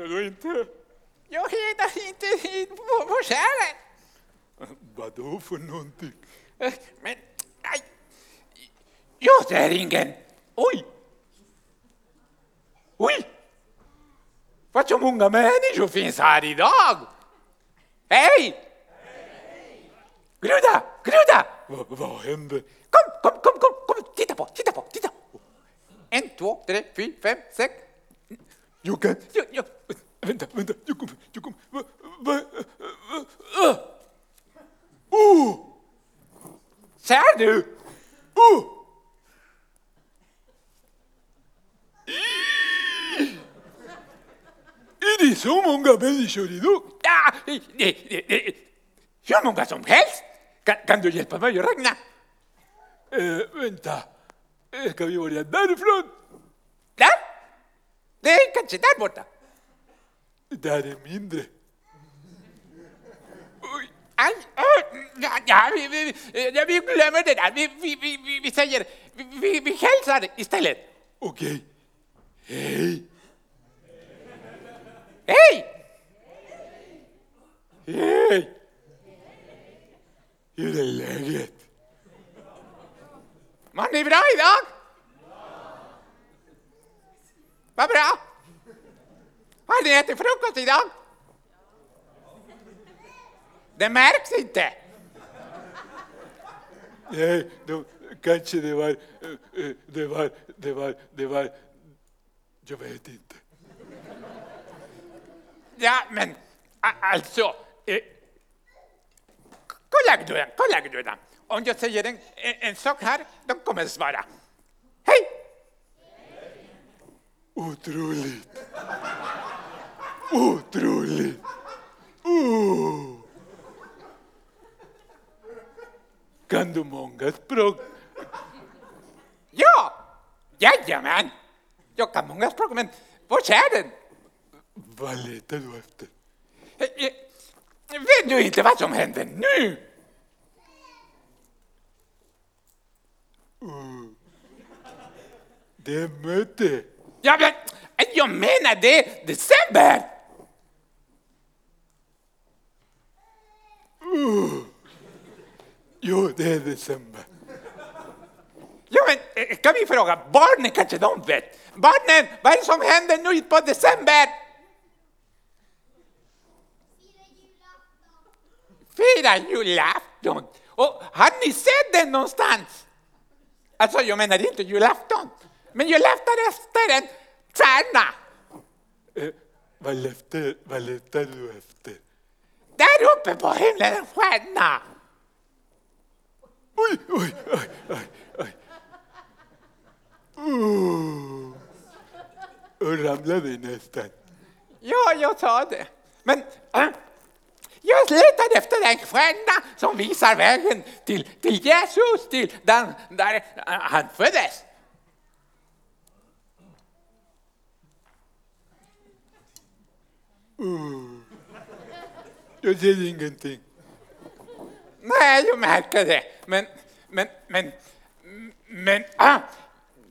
heter du inte? Jag heter inte på, på skäret. Vadå för någonting? Men, aj. Jag ser ingen. Oj! Oj! Vad så många människor finns här idag. Hej! Gruda, Gruda! Va, vad hände? Kom, kom, kom, kom, kom, titta på, titta på, titta! En, två, tre, fyra, fem, sex. Jo, jo. vänta, vänta, kommer. Va, va, va, uh. Ser du? Oh! Är det så många människor idag? Ja, det, det, det, hur många som helst. Kan, kan du hjälpa mig att räkna? Vänta, ska vi börja därifrån? Är kanske där borta. Där är mindre. Oj, aj, aj, ja, ja, vi, vi, vi, vi glömmer det där. Vi, vi, vi, vi, vi säger, vi, vi, vi hälsar istället. Okej. Hej. Hej! Hej! Hur är läget? Mår ni bra idag? Vad bra. Har ni ätit frukost idag? Det märks inte. Nej, de, kanske det var, det var, det var, det var, jag vet inte. Ja, men alltså... Eh, kolla Gudrun, kolla Gudrun. Om jag säger en, en, en sak här, då kommer svara. Hej! Otroligt. Otroligt. Oh. Kan du många språk? Ja! Jajamän! Jag kan många språk, men var är den? Vad letar du efter? Eh, eh, Vet du inte vad som händer nu? Det är möte. Ja, men jag menar det december! Jo, det är december. Ja, men eh, kan vi fråga barnen kanske de vet? Barnen, vad är det som händer nu på december? Fira julafton. Och har ni sett den någonstans? Alltså, jag menar inte julafton, men julafton efter en stjärna. Eh, vad, letar, vad letar du efter? Där uppe på himlen en stjärna. Oj, oj, oj, oj, oj. Oh. Och ramlade nästan. Ja, jag sa det. Men äh, jag letar efter en stjärna som visar vägen till, till Jesus, till den, där äh, han föddes. Jag ser ingenting. Nej, jag märker det. Men, men, men, men, ah,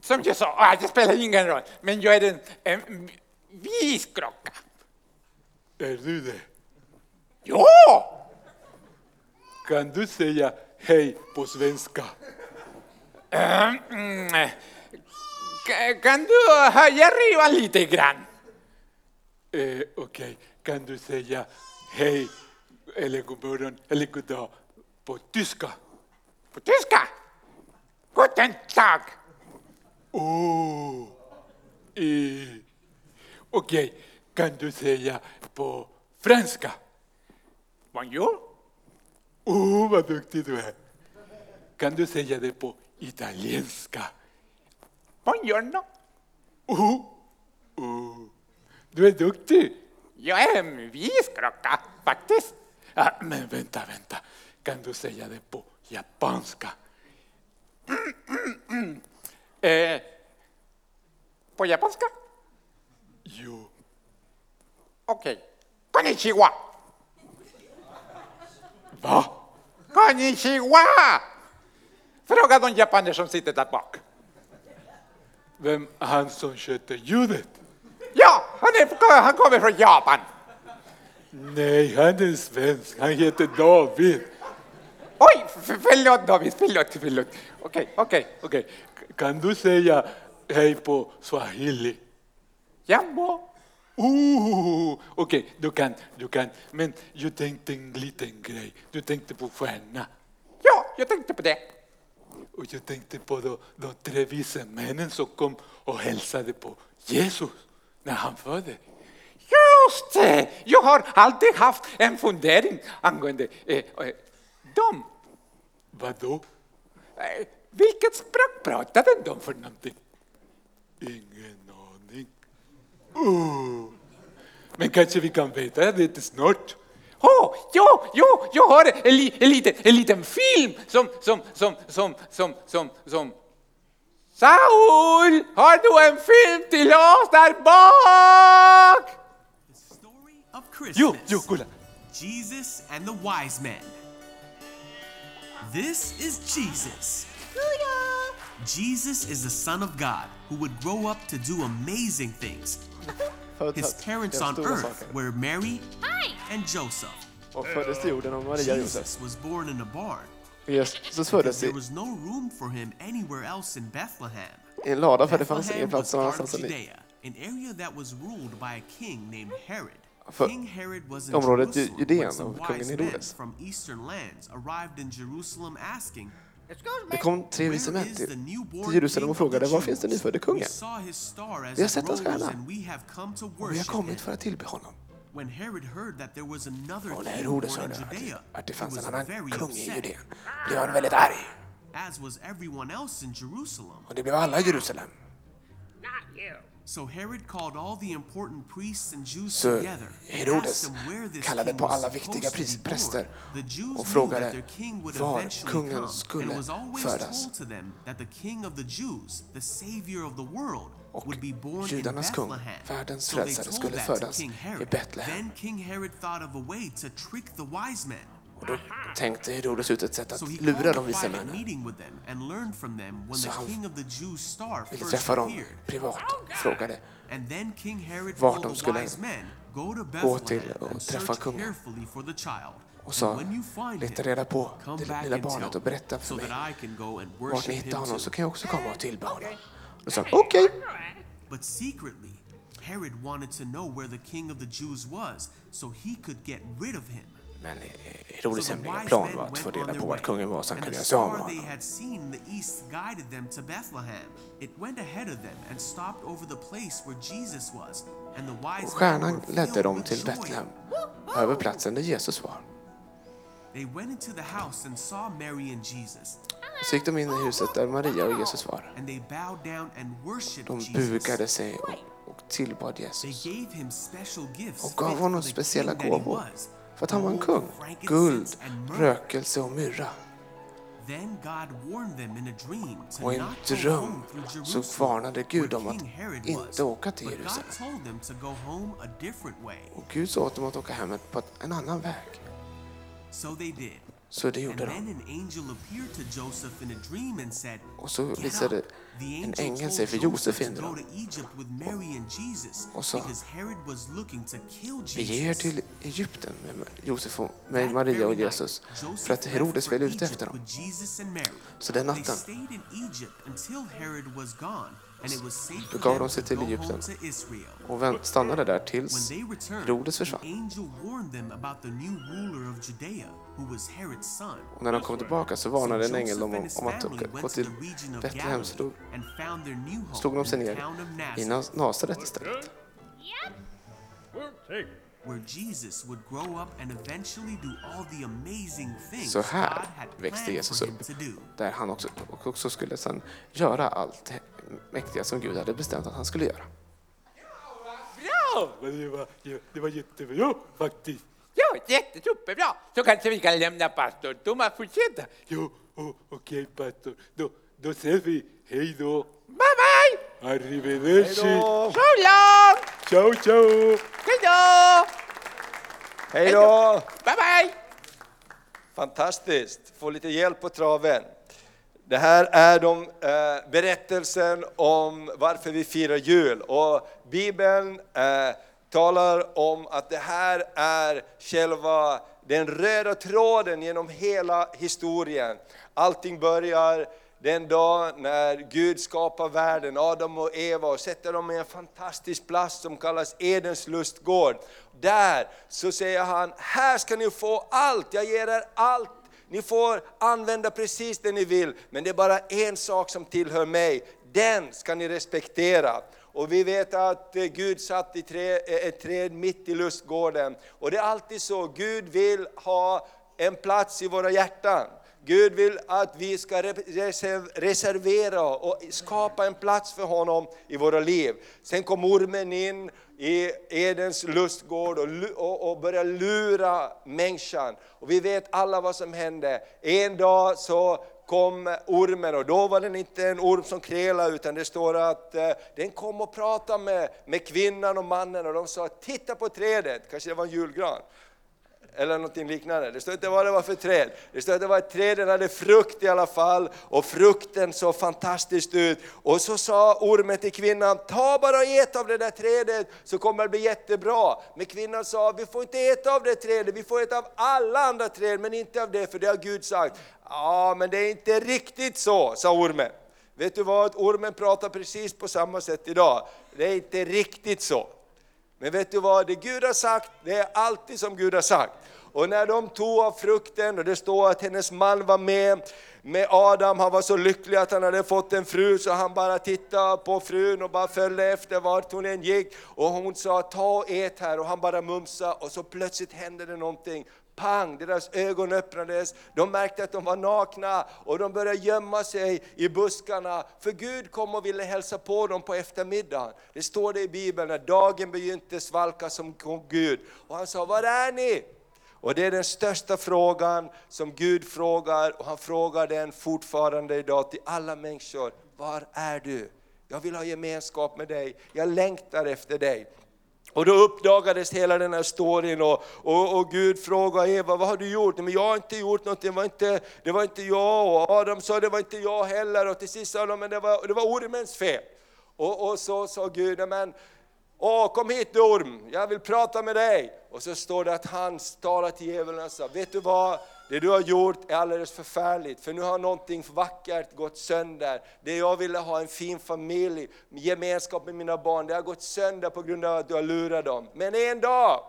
som jag sa, ah, det spelar ingen roll. Men jag är en, en visklocka. Är du det? Ja! Kan du säga hej på svenska? Mm, ka- kan du höja rivan lite grann? Eh, Okej, kan du säga hej eller god morgon eller god dag på tyska? På tyska? Guten Tag. Oh. Eh. Okej, kan du säga på franska? Bonjour. Oh, vad duktig du är. Kan du säga det på italienska? Buongiorno. Oh. Oh. Du är duktig. Jag är en visklocka, faktiskt. Ah, men vänta, vänta. Kan du säga det på japanska? Eh, på japanska? Jo. Okej. Konnichiwa. Va? Konnichiwa! Fråga de japaner som sitter där bak. Vem han som sköter ljudet? Ja, han, är, han kommer från Japan. Nej, han är svensk. Han heter David. Oj, förlåt David, förlåt, förlåt. Okej, okej. Okej, kan du säga hej på swahili? Jambo. Okej, du kan, du kan. Men jag tänkte en liten grej. Du tänkte på stjärna. Ja, jag tänkte på det. Och jag tänkte på de, de tre vise männen som kom och hälsade på Jesus när han födde. Just det! Jag har alltid haft en fundering angående eh, eh, dem. Vadå? Eh, vilket språk pratade de för någonting? Ingen aning. Oh. Men kanske vi kan veta det snart. Oh, ja, ja, jag har en, li, en, liten, en liten film som, som, som, som, som, som, som... Saul, har du en film till oss där bak? Story of Christmas. Jo, jo, kolla. Jesus and the wise men. This is Jesus. Jesus is the Son of God who would grow up to do amazing things. His parents on earth were Mary and Joseph. Och föddes till jorden av Maria och Josef. Jesus was born in a barn. Jesus föddes i, was no room for him anywhere else in Bethlehem. i en lada för det fanns ingen plats någon annanstans än i. Judea, an area that was ruled by a king named Herod. För King Herod was in området Judeen when some av kungen wise men Herodes. from eastern lands arrived in Jerusalem asking, Det kom tre "Where vise män till, Jerusalem och frågade var finns den nyfödde kungen? Vi har sett hans stjärna. Och vi har kommit him." för att tillbe honom. When Herod heard that there was another Och när king Herodes hörde att, Judea, att det he fanns was en annan very kung i upset, Judeen blev han väldigt arg. as was everyone else in Jerusalem. Och det blev alla i Jerusalem. So Herod called all the important priests and Jews Så together and Herodes asked them where this kallade king på was alla supposed viktiga to be pris- born. präster The Jews och knew frågade that their king would var eventually kungen come, and skulle it was always födas. told to them that the king of the Jews, the savior of the world, Och judarnas kung, världens frälsare, skulle födas i. Betlehem. Then King Herod thought of a way to trick the wise men. Och då tänkte Herodes ut ett sätt So att he lura de vise männen. meeting with them and learned from them when Så the han king of the Jews star Ville träffa dem privat och frågade And then King Herod Vart told de the skulle wise men, go to gå till Bethlehem och and träffa search kungen. carefully for the child. och sa when you find leta him, reda på come det back lilla barnet och berätta för so mig that I can go and vart ni hittar honom så kan jag också komma och tillbe honom. Sa han okej. But secretly, Herod wanted to know where the king of the Jews was so he could get rid of him. Men eh, Herodes the hemliga wise plan var att få reda på vart kungen var så han kunde göra sig av med honom. had seen in the east guided them to Bethlehem. It went ahead of them and stopped over the place where Jesus was, and the wise Och stjärnan ledde dem till. Betlehem, över platsen där Jesus var. They went into the house and saw Mary and Jesus, Så gick de in i huset där Maria och Jesus var. De bugade sig och, och tillbad Jesus. Och gav honom speciella gåvor. För att han var en kung. Guld, rökelse och myrra. Then God warned them in a dream to Och i en dröm så varnade Gud dem att inte åka till Jerusalem. told them to go home a different way. Och Gud sa åt dem att åka hem på en annan väg. Så det gjorde de. an angel appeared to Joseph in a dream and said, Och så "Get visade up." The en ängel sig för Josef and Jesus Och sa, because Herod was looking to kill Vi ger Jesus. till Egypten med Josef och med Maria och Jesus för att Herodes vill ute efter dem. Så den natten Då gav de sig till Egypten. och stannade där tills the försvann. angel warned them about the new ruler of Judea, who was Herod's son. Och när de kom tillbaka så varnade en ängel dem om, om att gå till Betlehem. Så då slog de sig ner i Nasaret istället. where Jesus would grow up and eventually do all the amazing things Så här växte Jesus upp. Där han också, och också skulle sedan göra allt det mäktiga som Gud hade bestämt att han skulle göra. Bra! Det var, det var jättebra faktiskt. Ja, jättesuperbra! Så kanske vi kan lämna pastor Thomas fortsätta. Jo, oh, okej pastor. Då, då säger vi hej då. Bye bye! Arrivederci. So long! Ciao, ciao. Hej då! Hej då! Bye bye! Fantastiskt! Få lite hjälp på traven. Det här är de, eh, berättelsen om varför vi firar jul. Och Bibeln eh, talar om att det här är själva den röda tråden genom hela historien. Allting börjar den dag när Gud skapar världen, Adam och Eva, och sätter dem i en fantastisk plats som kallas Edens lustgård. Där så säger han, här ska ni få allt, jag ger er allt ni får använda precis det ni vill, men det är bara en sak som tillhör mig. Den ska ni respektera. Och vi vet att eh, Gud satt i trä, eh, ett träd mitt i lustgården. Och det är alltid så, Gud vill ha en plats i våra hjärtan. Gud vill att vi ska reservera och skapa en plats för honom i våra liv. Sen kom ormen in i Edens lustgård och, och, och börjar lura människan. Och vi vet alla vad som hände. En dag så kom ormen och då var den inte en orm som krälade, utan det står att eh, den kom och pratade med, med kvinnan och mannen och de sa titta på trädet, kanske det var en julgran eller någonting liknande. Det står inte vad det var för träd. Det står att det var ett träd, den hade frukt i alla fall och frukten såg fantastiskt ut. Och så sa ormen till kvinnan, ta bara och ät av det där trädet så kommer det bli jättebra. Men kvinnan sa, vi får inte äta av det trädet, vi får äta av alla andra träd men inte av det för det har Gud sagt. Ja, men det är inte riktigt så, sa ormen. Vet du vad, ormen pratar precis på samma sätt idag. Det är inte riktigt så. Men vet du vad, det Gud har sagt, det är alltid som Gud har sagt. Och när de tog av frukten, och det står att hennes man var med, med Adam, han var så lycklig att han hade fått en fru så han bara tittade på frun och bara följde efter vart hon än gick. Och hon sa ta och ät här och han bara mumsade och så plötsligt hände det någonting pang, deras ögon öppnades, de märkte att de var nakna och de började gömma sig i buskarna, för Gud kom och ville hälsa på dem på eftermiddagen. Det står det i Bibeln, när dagen begynte svalka som kom Gud. Och han sa, var är ni? Och det är den största frågan som Gud frågar, och han frågar den fortfarande idag till alla människor. Var är du? Jag vill ha gemenskap med dig, jag längtar efter dig. Och då uppdagades hela den här storyn och, och, och, Gud frågade Eva, vad har du gjort? Men jag har inte gjort någonting, det var inte, det var inte jag. Och Adam sa, det var inte jag heller. Och till sist sa de, men det var, det var ormens fel. Och, och så sa Gud, men Åh, kom hit orm, jag vill prata med dig. Och så står det att han talar till djävulen och sa, vet du vad? Det du har gjort är alldeles förfärligt, för nu har någonting vackert gått sönder. Det jag ville ha, en fin familj, gemenskap med mina barn, det har gått sönder på grund av att du har lurat dem. Men en dag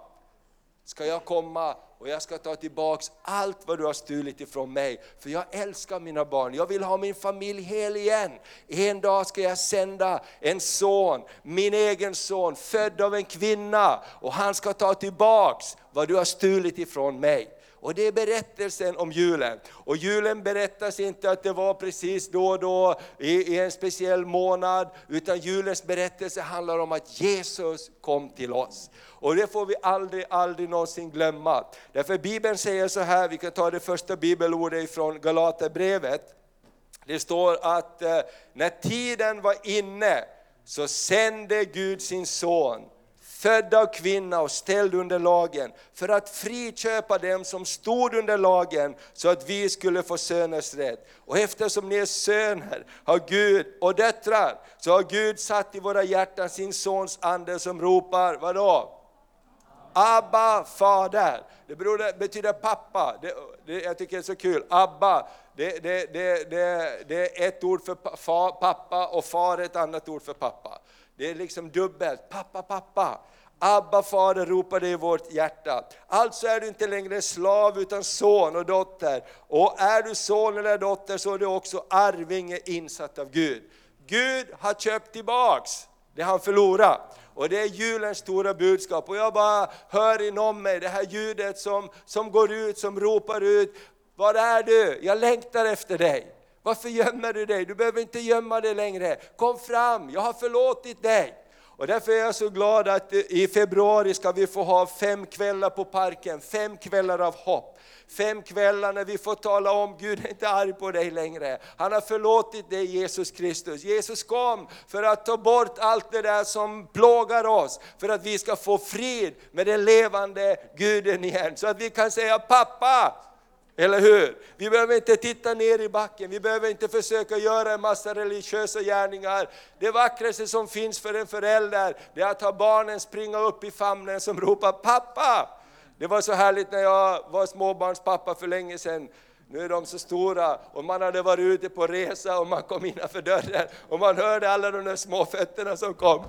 ska jag komma och jag ska ta tillbaks allt vad du har stulit ifrån mig. För jag älskar mina barn, jag vill ha min familj hel igen. En dag ska jag sända en son, min egen son, född av en kvinna. Och han ska ta tillbaks vad du har stulit ifrån mig. Och det är berättelsen om julen. Och julen berättas inte att det var precis då och då i, i en speciell månad, utan julens berättelse handlar om att Jesus kom till oss. Och det får vi aldrig, aldrig någonsin glömma. Därför Bibeln säger så här, vi kan ta det första bibelordet från Galaterbrevet. Det står att eh, när tiden var inne så sände Gud sin son född av kvinna och ställd under lagen, för att friköpa dem som stod under lagen, så att vi skulle få söners rätt. Och eftersom ni är söner har Gud, och döttrar, så har Gud satt i våra hjärtan sin sons ande som ropar, vadå? Abba, fader. Det betyder pappa. Det, det, jag tycker det är så kul. Abba, det, det, det, det, är ett ord för pappa och far är ett annat ord för pappa. Det är liksom dubbelt. Pappa, pappa. Abba fader ropar det i vårt hjärta. Alltså är du inte längre slav utan son och dotter. Och är du son eller dotter så är du också arvinge insatt av Gud. Gud har köpt tillbaks det han förlorade. Och det är julens stora budskap. Och jag bara hör inom mig det här ljudet som, som går ut, som ropar ut. Var är du? Jag längtar efter dig. Varför gömmer du dig? Du behöver inte gömma dig längre. Kom fram, jag har förlåtit dig. Och därför är jag så glad att eh, i februari ska vi få ha fem kvällar på parken, fem kvällar av hopp. Fem kvällar när vi får tala om, Gud är inte arg på dig längre. Han har förlåtit dig Jesus Kristus. Jesus kom för att ta bort allt det där som plågar oss, för att vi ska få frid med den levande Guden igen. Så att vi kan säga, pappa, eller hur? Vi behöver inte titta ner i backen, vi behöver inte försöka göra en massa religiösa gärningar. Det vackraste som finns för en förälder, det är att ha barnen springa upp i famnen som ropar pappa! Det var så härligt när jag var småbarnspappa för länge sedan. Nu är de så stora och man hade varit ute på resa och man kom innanför dörren och man hörde alla de där små fötterna som kom.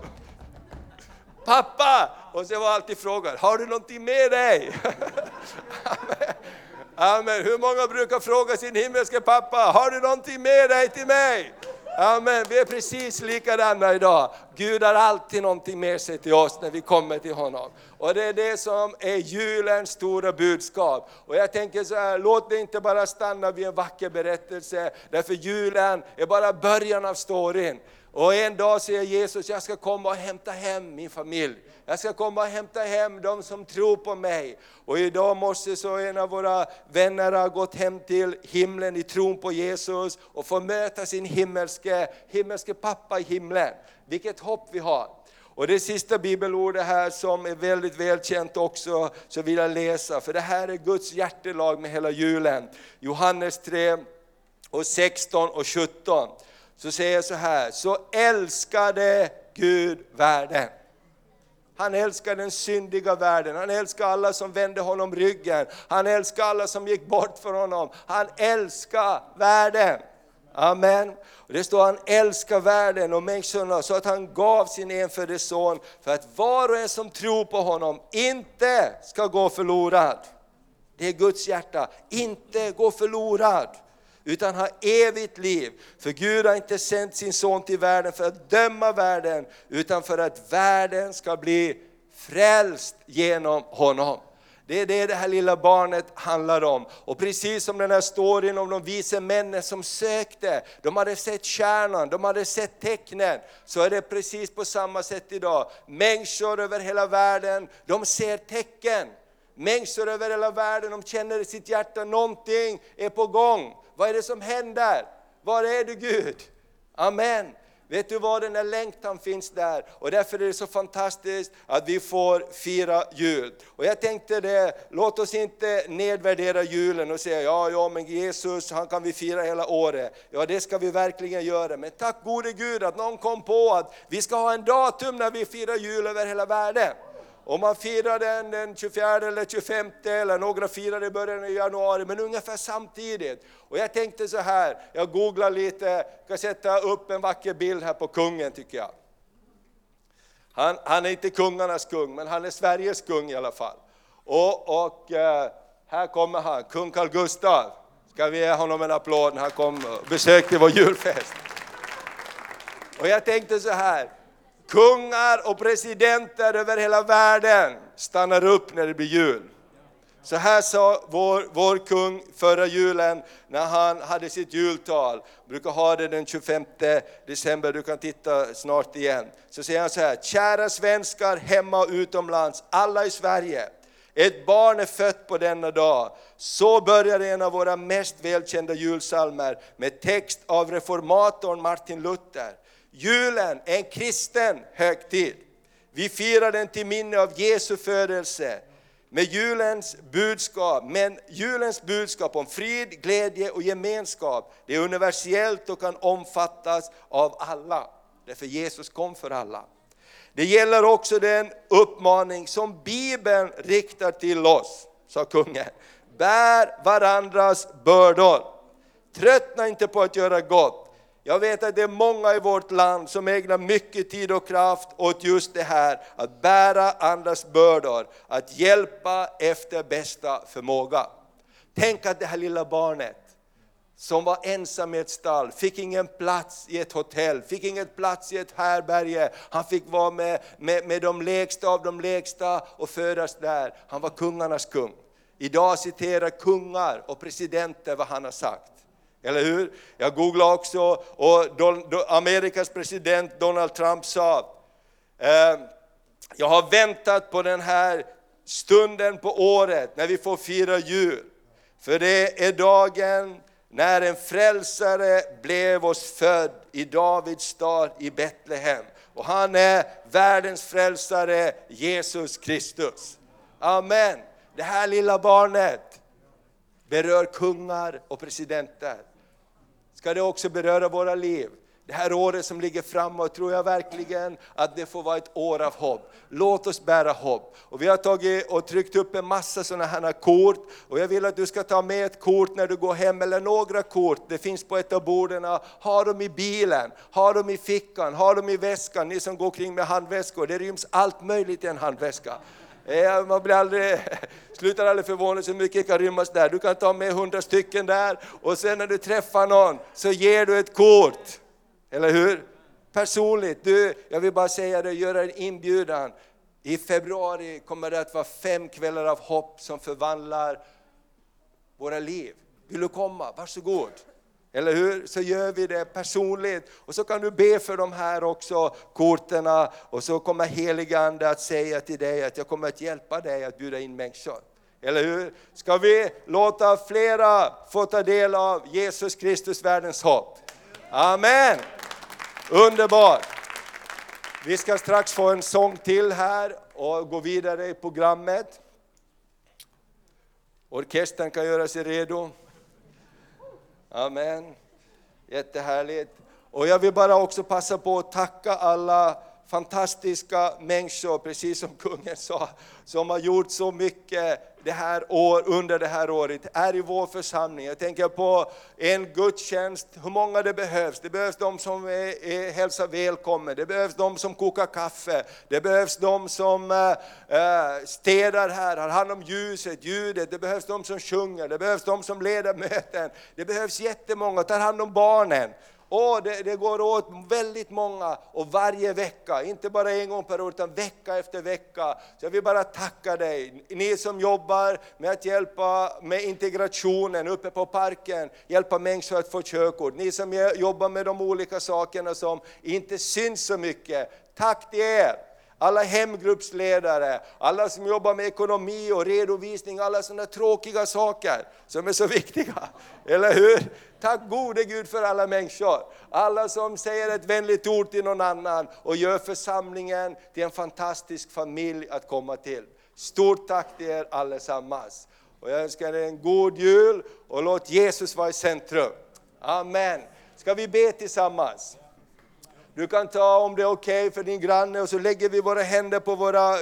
Pappa! Och så var alltid frågan, har du någonting med dig? Amen. Hur många brukar fråga sin himmelske pappa, har du någonting med dig till mig? Amen. Vi är precis likadana idag. Gud har alltid någonting med sig till oss när vi kommer till honom. Och det är det som är julens stora budskap. Och jag tänker så här, låt det inte bara stanna vid en vacker berättelse, därför julen är bara början av storyn. Och en dag säger Jesus, jag ska komma och hämta hem min familj. Jag ska komma och hämta hem de som tror på mig. Och idag måste så en av våra vänner ha gått hem till himlen i tron på Jesus och få möta sin himmelske, himmelske pappa i himlen. Vilket hopp vi har. Och det sista bibelordet här som är väldigt välkänt också, så vill jag läsa, för det här är Guds hjärtelag med hela julen. Johannes 3 och 16 och 17 så säger jag så här, så älskade Gud världen. Han älskar den syndiga världen, han älskar alla som vände honom ryggen, han älskar alla som gick bort från honom. Han älskar världen. Amen. Och det står han älskar världen och människorna så att han gav sin enfödde son för att var och en som tror på honom inte ska gå förlorad. Det är Guds hjärta, inte gå förlorad utan ha evigt liv. För Gud har inte sänt sin son till världen för att döma världen, utan för att världen ska bli frälst genom honom. Det är det det här lilla barnet handlar om. Och precis som den här storyn om de vise männen som sökte, de hade sett kärnan, de hade sett tecknen, så är det precis på samma sätt idag. Människor över hela världen, de ser tecken. Människor över hela världen, de känner i sitt hjärta, någonting är på gång. Vad är det som händer? Var är du Gud? Amen. Vet du vad, den där längtan finns där och därför är det så fantastiskt att vi får fira jul. Och jag tänkte det, låt oss inte nedvärdera julen och säga ja, ja men Jesus han kan vi fira hela året. Ja det ska vi verkligen göra, men tack gode Gud att någon kom på att vi ska ha en datum när vi firar jul över hela världen. Om man firar den den 24 eller 25 eller några firar i början av januari, men ungefär samtidigt. Och jag tänkte så här, jag googlar lite, ska sätta upp en vacker bild här på kungen tycker jag. Han, han är inte kungarnas kung, men han är Sveriges kung i alla fall. Och, och eh, här kommer han, kung Carl Gustaf. Ska vi ge honom en applåd när han kom och besökte vår julfest. Och jag tänkte så här, Kungar och presidenter över hela världen stannar upp när det blir jul. Så här sa vår, vår kung förra julen när han hade sitt jultal, brukar ha det den 25 december, du kan titta snart igen. Så säger han så här, kära svenskar hemma och utomlands, alla i Sverige. Ett barn är fött på denna dag. Så börjar en av våra mest välkända julsalmer med text av reformatorn Martin Luther. Julen är en kristen högtid. Vi firar den till minne av Jesu födelse med julens budskap. Men julens budskap om frid, glädje och gemenskap, det är universellt och kan omfattas av alla. Därför Jesus kom för alla. Det gäller också den uppmaning som Bibeln riktar till oss, sa kungen. Bär varandras bördor. Tröttna inte på att göra gott. Jag vet att det är många i vårt land som ägnar mycket tid och kraft åt just det här, att bära andras bördor, att hjälpa efter bästa förmåga. Tänk att det här lilla barnet som var ensam i ett stall, fick ingen plats i ett hotell, fick ingen plats i ett härberge. Han fick vara med, med, med de lägsta av de lägsta och födas där. Han var kungarnas kung. Idag citerar kungar och presidenter vad han har sagt. Eller hur? Jag googlade också och Amerikas president Donald Trump sa, eh, jag har väntat på den här stunden på året när vi får fira jul. För det är dagen när en frälsare blev oss född i Davids stad i Betlehem. Och han är världens frälsare, Jesus Kristus. Amen. Det här lilla barnet berör kungar och presidenter. Ska det också beröra våra liv? Det här året som ligger framåt tror jag verkligen att det får vara ett år av hopp. Låt oss bära hopp. Och vi har tagit och tryckt upp en massa sådana här kort och jag vill att du ska ta med ett kort när du går hem eller några kort. Det finns på ett av borden. Ha dem i bilen, ha dem i fickan, ha dem i väskan. Ni som går kring med handväskor, det ryms allt möjligt i en handväska. Eh, man blir aldrig, slutar aldrig förvånas hur mycket kan rymmas där. Du kan ta med hundra stycken där och sen när du träffar någon så ger du ett kort. Eller hur? Personligt, du, jag vill bara säga det, göra en inbjudan. I februari kommer det att vara fem kvällar av hopp som förvandlar våra liv. Vill du komma? Varsågod. Eller hur? Så gör vi det personligt. Och så kan du be för de här också korten. och så kommer helige Ande att säga till dig att jag kommer att hjälpa dig att bjuda in människor. Eller hur? Ska vi låta flera få ta del av Jesus Kristus, världens hopp? Amen! Underbart! Vi ska strax få en sång till här och gå vidare i programmet. Orkestern kan göra sig redo. Amen. Jättehärligt. Och jag vill bara också passa på att tacka alla fantastiska människor, precis som kungen sa, som har gjort så mycket det här år, under det här året, är i vår församling. Jag tänker på en gudstjänst, hur många det behövs. Det behövs de som är, är, hälsar välkommen, det behövs de som kokar kaffe, det behövs de som äh, städar här, har hand om ljuset, ljudet, det behövs de som sjunger, det behövs de som leder möten, det behövs jättemånga, tar hand om barnen. Åh, det, det, går åt väldigt många och varje vecka, inte bara en gång per år utan vecka efter vecka. Så jag vill bara tacka dig, ni som jobbar med att hjälpa med integrationen uppe på parken, hjälpa människor att få körkort. Ni som jobbar med de olika sakerna som inte syns så mycket, tack till er! Alla hemgruppsledare, alla som jobbar med ekonomi och redovisning, alla sådana tråkiga saker som är så viktiga. Eller hur? Tack gode Gud för alla människor. Alla som säger ett vänligt ord till någon annan och gör församlingen till en fantastisk familj att komma till. Stort tack till er allesammans. Och jag önskar er en god jul och låt Jesus vara i centrum. Amen. Ska vi be tillsammans? Du kan ta om det är okej okay för din granne och så lägger vi våra händer på våra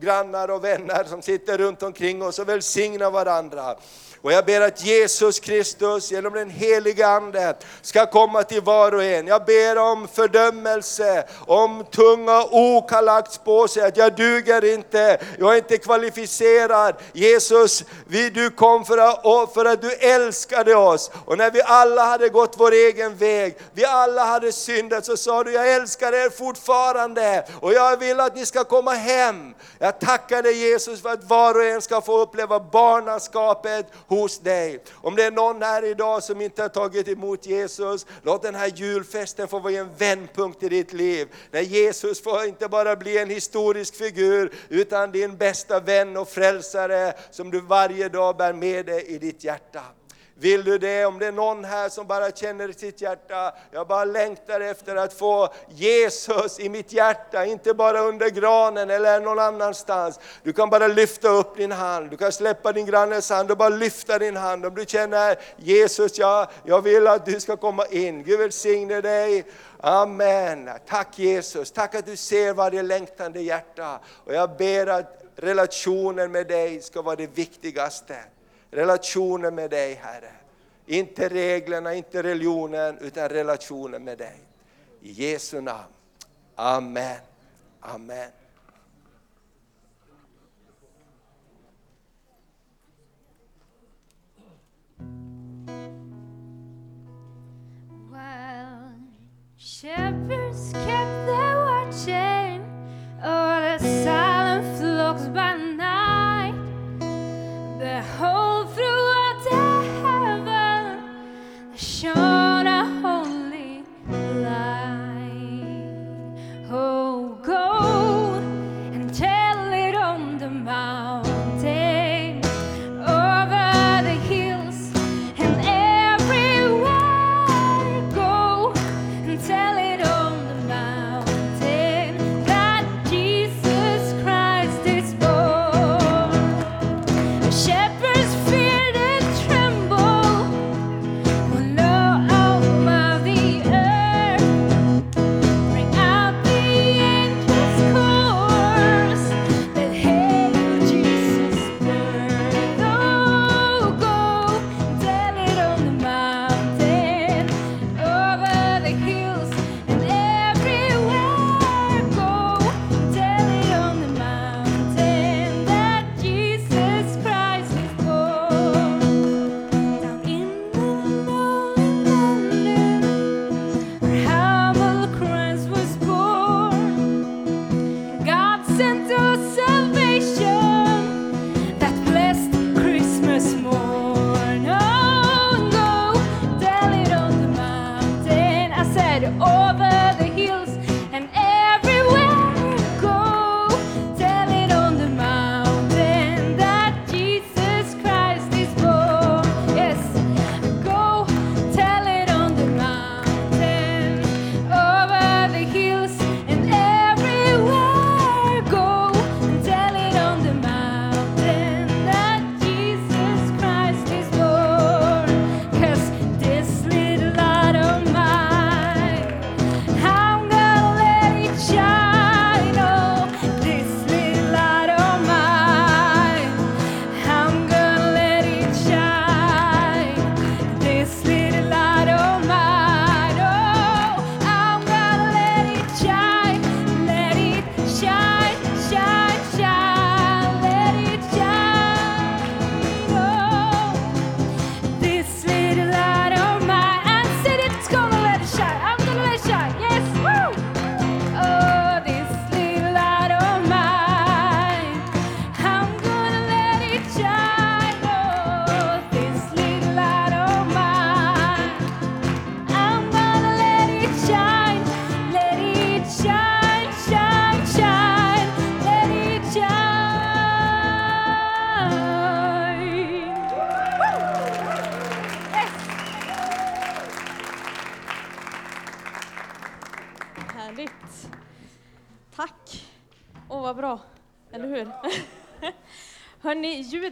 grannar och vänner som sitter runt omkring oss och välsignar varandra. Och jag ber att Jesus Kristus genom den heliga Ande ska komma till var och en. Jag ber om fördömelse, om tunga ok har lagts på sig, att jag duger inte, jag är inte kvalificerad. Jesus, vi, du kom för att, för att du älskade oss. Och när vi alla hade gått vår egen väg, vi alla hade syndat, så sa du, jag älskar er fortfarande och jag vill att ni ska komma hem. Jag tackar dig Jesus för att var och en ska få uppleva barnaskapet hos dig. Om det är någon här idag som inte har tagit emot Jesus, låt den här julfesten få vara en vändpunkt i ditt liv. När Jesus får inte bara bli en historisk figur, utan din bästa vän och frälsare som du varje dag bär med dig i ditt hjärta. Vill du det? Om det är någon här som bara känner i sitt hjärta, jag bara längtar efter att få Jesus i mitt hjärta, inte bara under granen eller någon annanstans. Du kan bara lyfta upp din hand, du kan släppa din grannes hand och bara lyfta din hand. Om du känner Jesus, ja, jag vill att du ska komma in. Gud välsigne dig. Amen. Tack Jesus, tack att du ser varje längtande hjärta. Och jag ber att relationen med dig ska vara det viktigaste relationen med dig Herre. Inte reglerna, inte religionen, utan relationen med dig. I Jesu namn. Amen. Amen. shepherds kept their watching o'er the silent flocks by night. The whole show.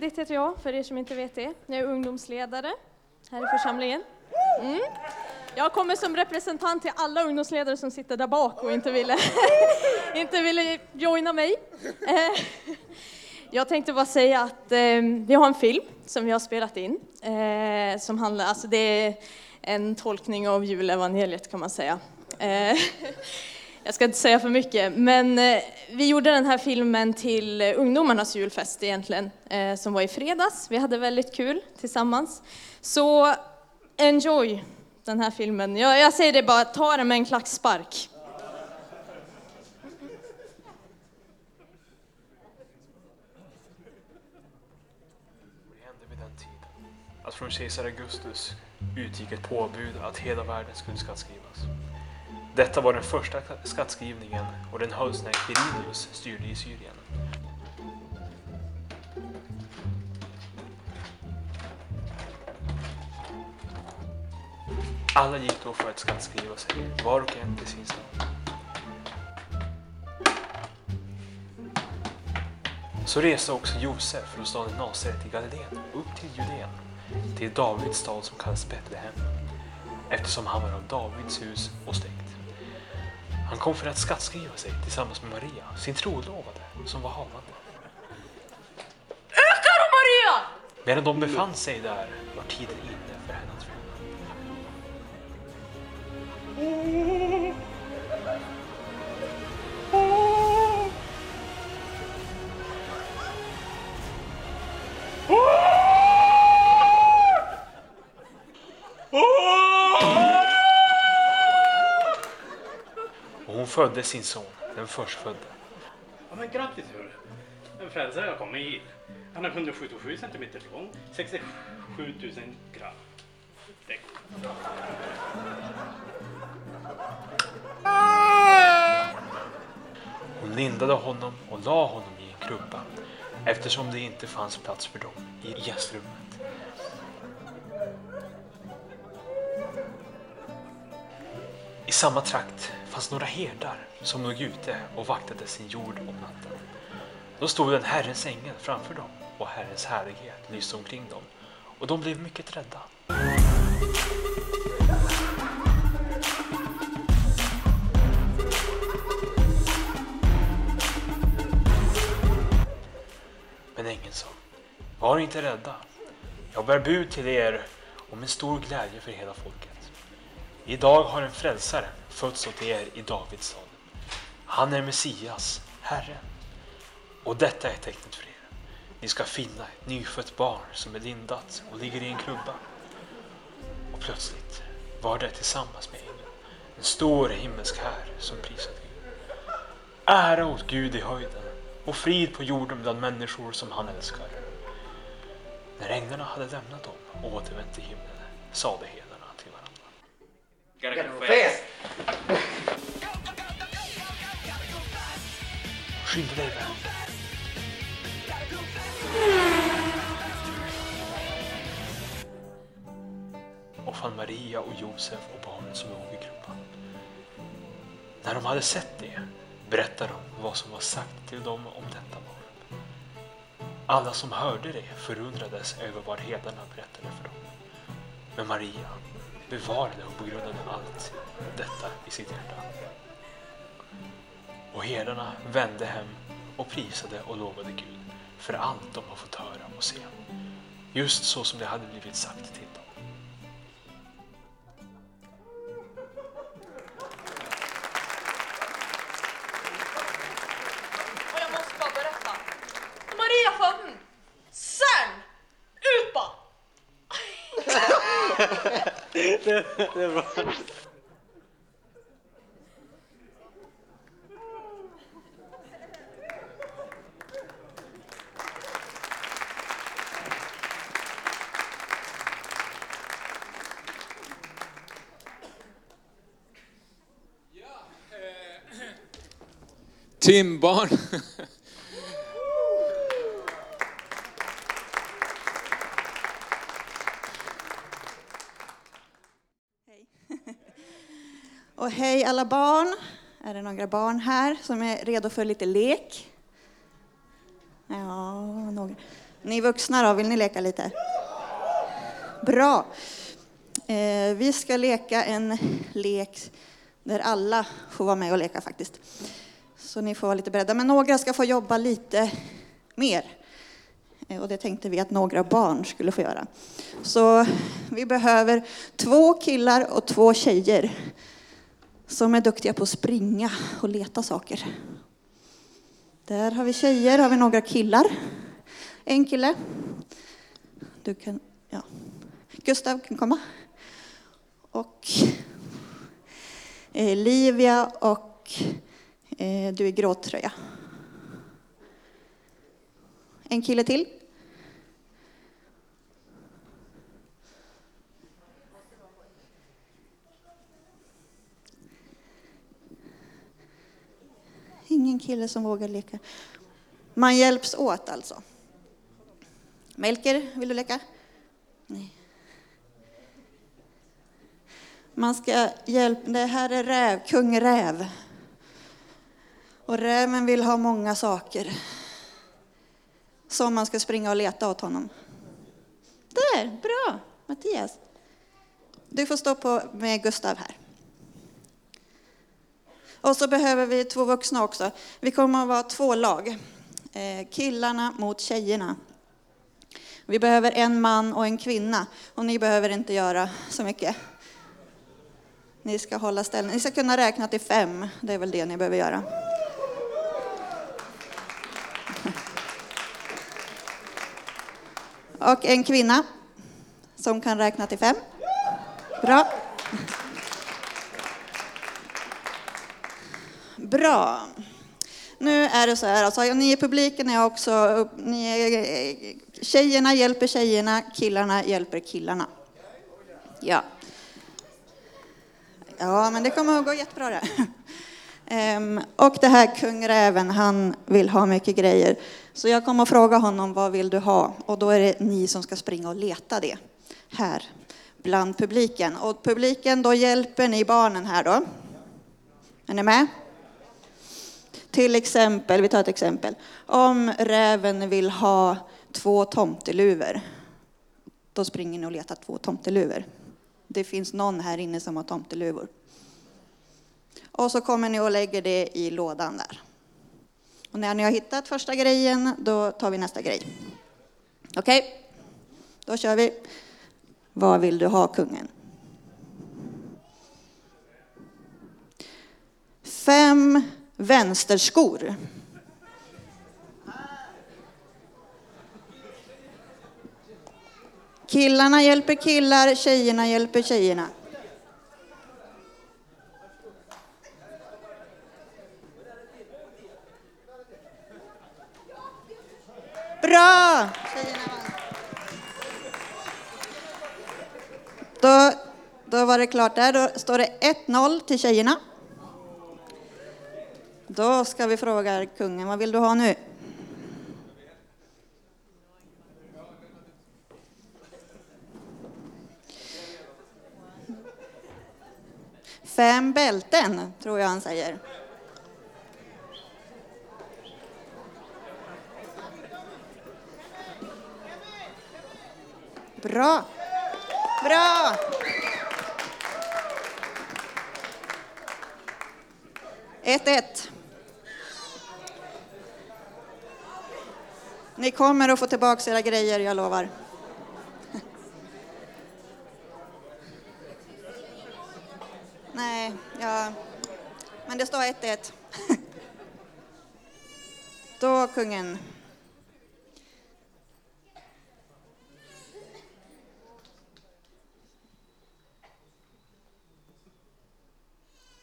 Hörni, heter jag, för er som inte vet det. Jag är ungdomsledare här i församlingen. Mm. Jag kommer som representant till alla ungdomsledare som sitter där bak och inte ville, inte ville joina mig. Eh, jag tänkte bara säga att eh, vi har en film som vi har spelat in, eh, som handlar, alltså det är en tolkning av julevangeliet kan man säga. Eh, jag ska inte säga för mycket, men eh, vi gjorde den här filmen till eh, ungdomarnas julfest egentligen, eh, som var i fredags. Vi hade väldigt kul tillsammans. Så enjoy den här filmen. Jag, jag säger det bara, ta den med en klackspark. Det hände vid den tiden att från kejsar Augustus utgick ett påbud att hela världen skulle skattskrivas. Detta var den första skattskrivningen och den hölls när Quirinius styrde i Syrien. Alla gick då för att skattskriva sig, var och en till sin stad. Så reste också Josef från staden Nasaret i Galileen upp till Judeen, till Davids stad som kallas Betlehem, eftersom han var av Davids hus och släkt. Han kom för att skattskriva sig tillsammans med Maria, sin trolovade, som var havande. Öka då Maria! Medan de befann sig där var tiden inne för henne att föda. Och hon födde sin son, den förstfödde. Ja, men grattis hörru! En frälsare har kommit hit. Han är 177 centimeter lång, 67 000 gram. Hon lindade honom och la honom i en krubba eftersom det inte fanns plats för dem i gästrummet. I samma trakt fanns några herdar som låg ute och vaktade sin jord om natten. Då stod en Herrens ängel framför dem och Herrens härlighet lyste omkring dem och de blev mycket rädda. Men ängeln sa, var inte rädda. Jag bär bud till er om en stor glädje för hela folket. Idag har en frälsare fötts åt er i Davids stad. Han är Messias, Herren. Och detta är tecknet för er. Ni ska finna ett nyfött barn som är lindat och ligger i en krubba. Och plötsligt var det tillsammans med ängeln en stor himmelsk här som prisade Gud. Ära åt Gud i höjden och frid på jorden bland människor som han älskar. När änglarna hade lämnat dem och återvänt till himlen sade herdarna Gotta go fast! Skynda dig väl. Och fann Maria och Josef och barnen som låg i krubban. När de hade sett det berättade de vad som var sagt till dem om detta barn. Alla som hörde det förundrades över vad herdarna berättade för dem. Men Maria bevarade och begrundade allt detta i sitt hjärta. Och herdarna vände hem och prisade och lovade Gud för allt de har fått höra och se. Just så som det hade blivit sagt till dem. Timbarn. hej alla barn. Är det några barn här som är redo för lite lek? Ja, några. Ni vuxna då, vill ni leka lite? Bra. Eh, vi ska leka en lek där alla får vara med och leka faktiskt. Så ni får vara lite beredda. Men några ska få jobba lite mer. Eh, och det tänkte vi att några barn skulle få göra. Så vi behöver två killar och två tjejer som är duktiga på att springa och leta saker. Där har vi tjejer, har vi några killar. En kille. Du kan, ja. Gustav kan komma. Och eh, Livia och eh, du är gråtröja. En kille till. Ingen kille som vågar leka. Man hjälps åt alltså. Melker, vill du leka? Nej. Man ska hjälpa, det här är räv, kung räv. Och räven vill ha många saker. Som man ska springa och leta åt honom. Där, bra Mattias. Du får stå på med Gustav här. Och så behöver vi två vuxna också. Vi kommer att vara två lag. Eh, killarna mot tjejerna. Vi behöver en man och en kvinna. Och ni behöver inte göra så mycket. Ni ska hålla ställning. Ni ska kunna räkna till fem. Det är väl det ni behöver göra. Och en kvinna som kan räkna till fem. Bra. Bra. Nu är det så här, alltså, ni i publiken är också, ni är, tjejerna hjälper tjejerna, killarna hjälper killarna. Ja. Ja, men det kommer att gå jättebra det. Ehm, och det här kung Räven, han vill ha mycket grejer. Så jag kommer att fråga honom, vad vill du ha? Och då är det ni som ska springa och leta det här bland publiken. Och publiken, då hjälper ni barnen här då. Är ni med? Till exempel, vi tar ett exempel. Om räven vill ha två tomteluvor, då springer ni och letar två tomteluvor. Det finns någon här inne som har tomteluvor. Och så kommer ni och lägger det i lådan där. Och när ni har hittat första grejen, då tar vi nästa grej. Okej, okay? då kör vi. Vad vill du ha, kungen? Fem vänsterskor. Killarna hjälper killar, tjejerna hjälper tjejerna. Bra! Då, då var det klart där. Då står det 1-0 till tjejerna. Då ska vi fråga kungen, vad vill du ha nu? Fem bälten, tror jag han säger. Bra. Bra. Ett, ett. Ni kommer att få tillbaka era grejer, jag lovar. Nej, ja. Men det står 1-1. Då, kungen.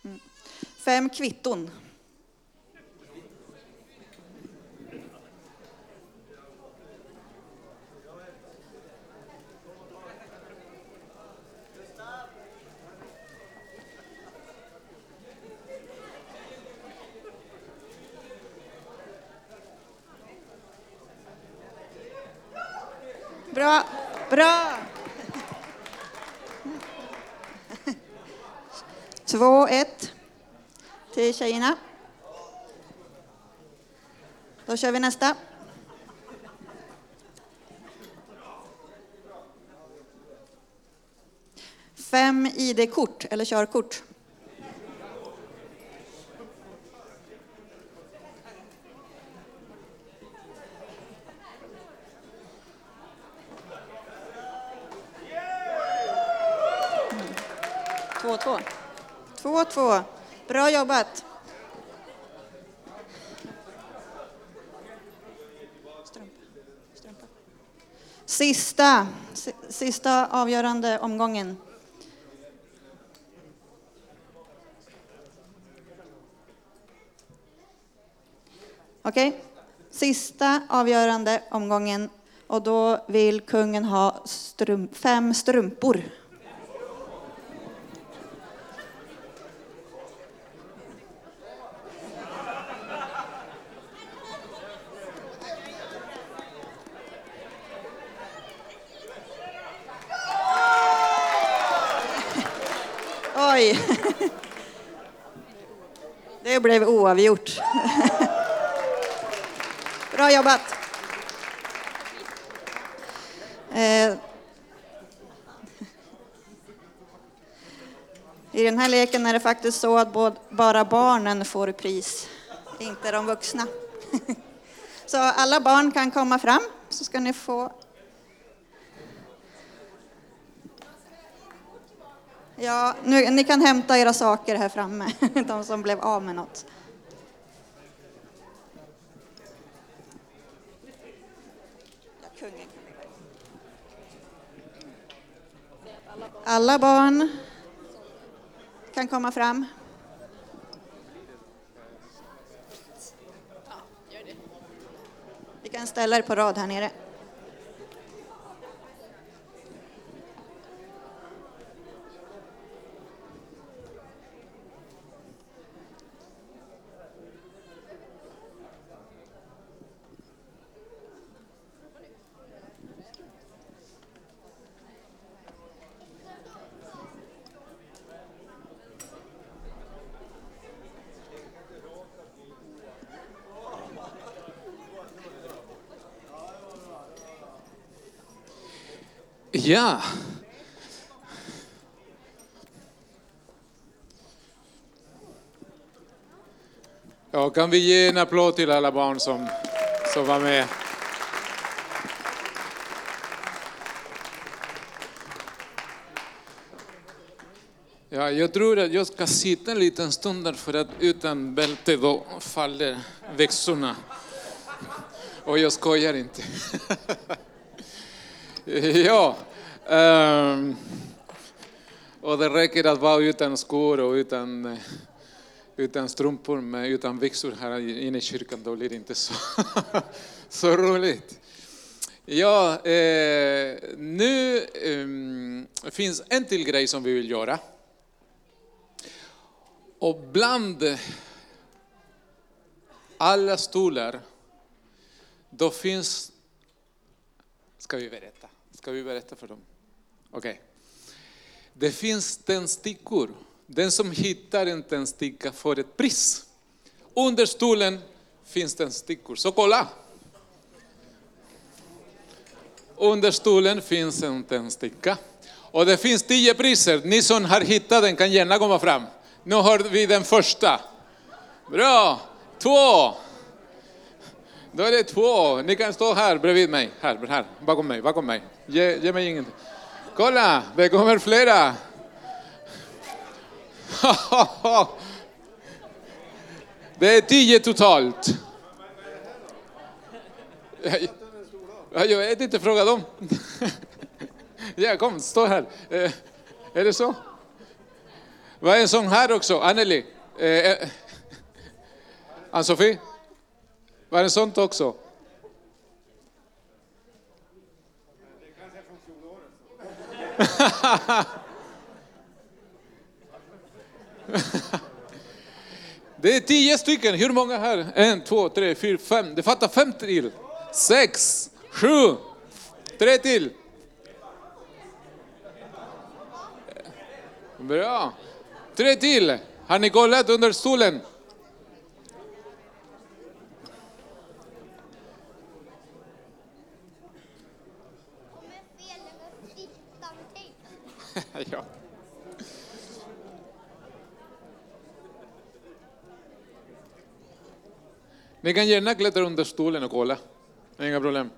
Mm. Fem kvitton. 2-1 till tjejerna. Då kör vi nästa. Fem ID-kort eller körkort. Två. Bra jobbat. Sista, sista avgörande omgången. Okej, okay. sista avgörande omgången och då vill kungen ha strump, fem strumpor. Oj! Det blev oavgjort. Bra jobbat! Eh, I den här leken är det faktiskt så att bara barnen får pris, inte de vuxna. Så alla barn kan komma fram så ska ni få Ja, nu, ni kan hämta era saker här framme, de som blev av med något. Alla barn kan komma fram. Vi kan ställa er på rad här nere. Ja. Ja, kan vi ge en applåd till alla barn som, som var med? Ja, jag tror att jag ska sitta en liten stund där för att utan bälte då faller växterna. Och jag skojar inte. ja, um, och det räcker att vara utan skor och utan, utan strumpor, med, utan byxor här inne i kyrkan, då blir det inte så, så roligt. Ja, eh, nu eh, finns en till grej som vi vill göra. Och bland alla stolar, då finns, ska vi berätta, Ska vi berätta för dem? Okej. Okay. Det finns tändstickor. Den som hittar en tändsticka får ett pris. Under stolen finns tändstickor, så kolla! Under stolen finns en tändsticka. Och det finns tio priser. Ni som har hittat den kan gärna komma fram. Nu har vi den första. Bra! Två! Då är det två. Ni kan stå här bredvid mig. Här, här bakom mig, bakom mig. Ge, ge mig ingenting. Kolla, det kommer flera. Det är tio totalt. Jag vet inte, fråga dem. Ja, kom, stå här. Eh, är det så? Vad är en sån här också? Anneli? Eh, eh, Ann-Sofie? Var det sånt också? Det är tio stycken. Hur många här? En, två, tre, fyra, fem. Det fattar fem till. Sex, sju, tre till. Bra. Tre till. Har ni kollat under stolen? ja. Ni kan gärna klättra under stolen och kolla. Inga problem.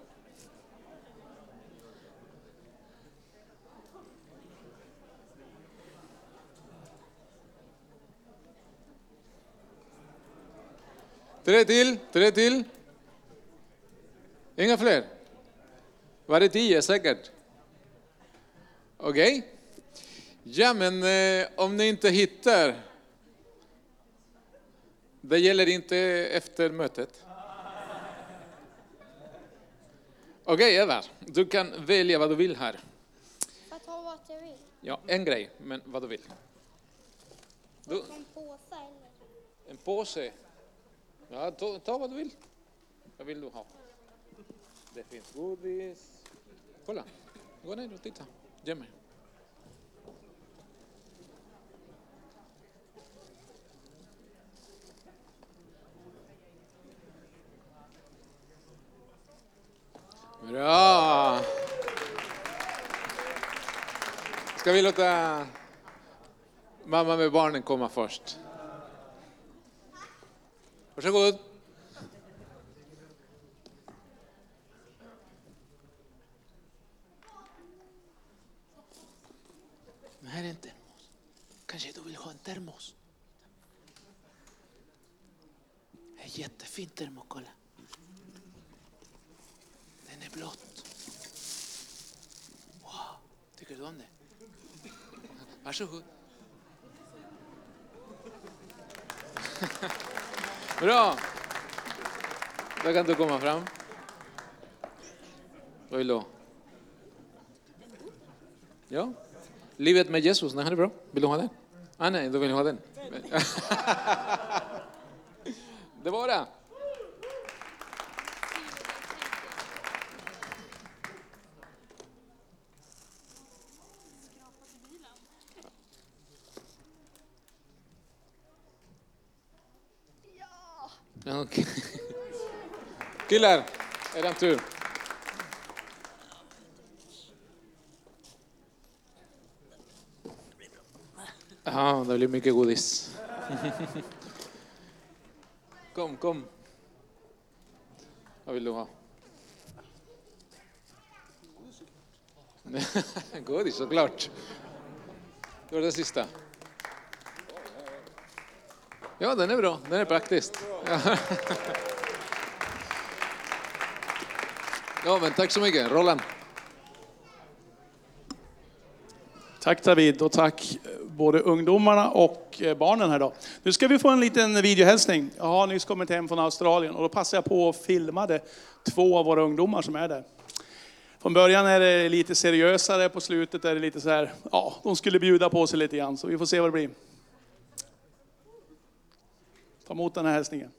Tre till, tre till. Inga fler? Var det tio säkert? Okej. Okay. Ja, men eh, om ni inte hittar. Det gäller inte efter mötet. Okej, okay, Eva. Du kan välja vad du vill här. Jag tar vad jag vill. Ja, en grej, men vad du vill. Du... En påse eller? En påse? Ja, ta, ta vad du vill. Vad vill du ha? Det finns godis. Kolla, gå ner och titta. Ge mig. Bra! Ska vi låta mamma med barnen komma först? Varsågod. Det här är en termos. Kanske du vill ha en termos? En jättefin termos, kolla blått. Wow, tycker du om det? Varsågod. Bra! Då kan du komma fram. Vad vill du ha? Ja. Livet med Jesus, den här är bra. Vill du ha den? Ah, nej, då vill jag ha den. Det var det. Okay. Killar, er tur. Ja, det blir mycket godis. Kom, kom. Vad vill du ha? Godis såklart. Det var det sista. Ja, den är bra. Den är praktisk. Ja, men tack så mycket. Roland. Tack David och tack eh, både ungdomarna och eh, barnen här idag. Nu ska vi få en liten videohälsning. Jag har nyss kommit hem från Australien och då passade jag på och filmade två av våra ungdomar som är där. Från början är det lite seriösare, på slutet är det lite så här, ja, de skulle bjuda på sig lite grann, så vi får se vad det blir. Ta emot den här hälsningen.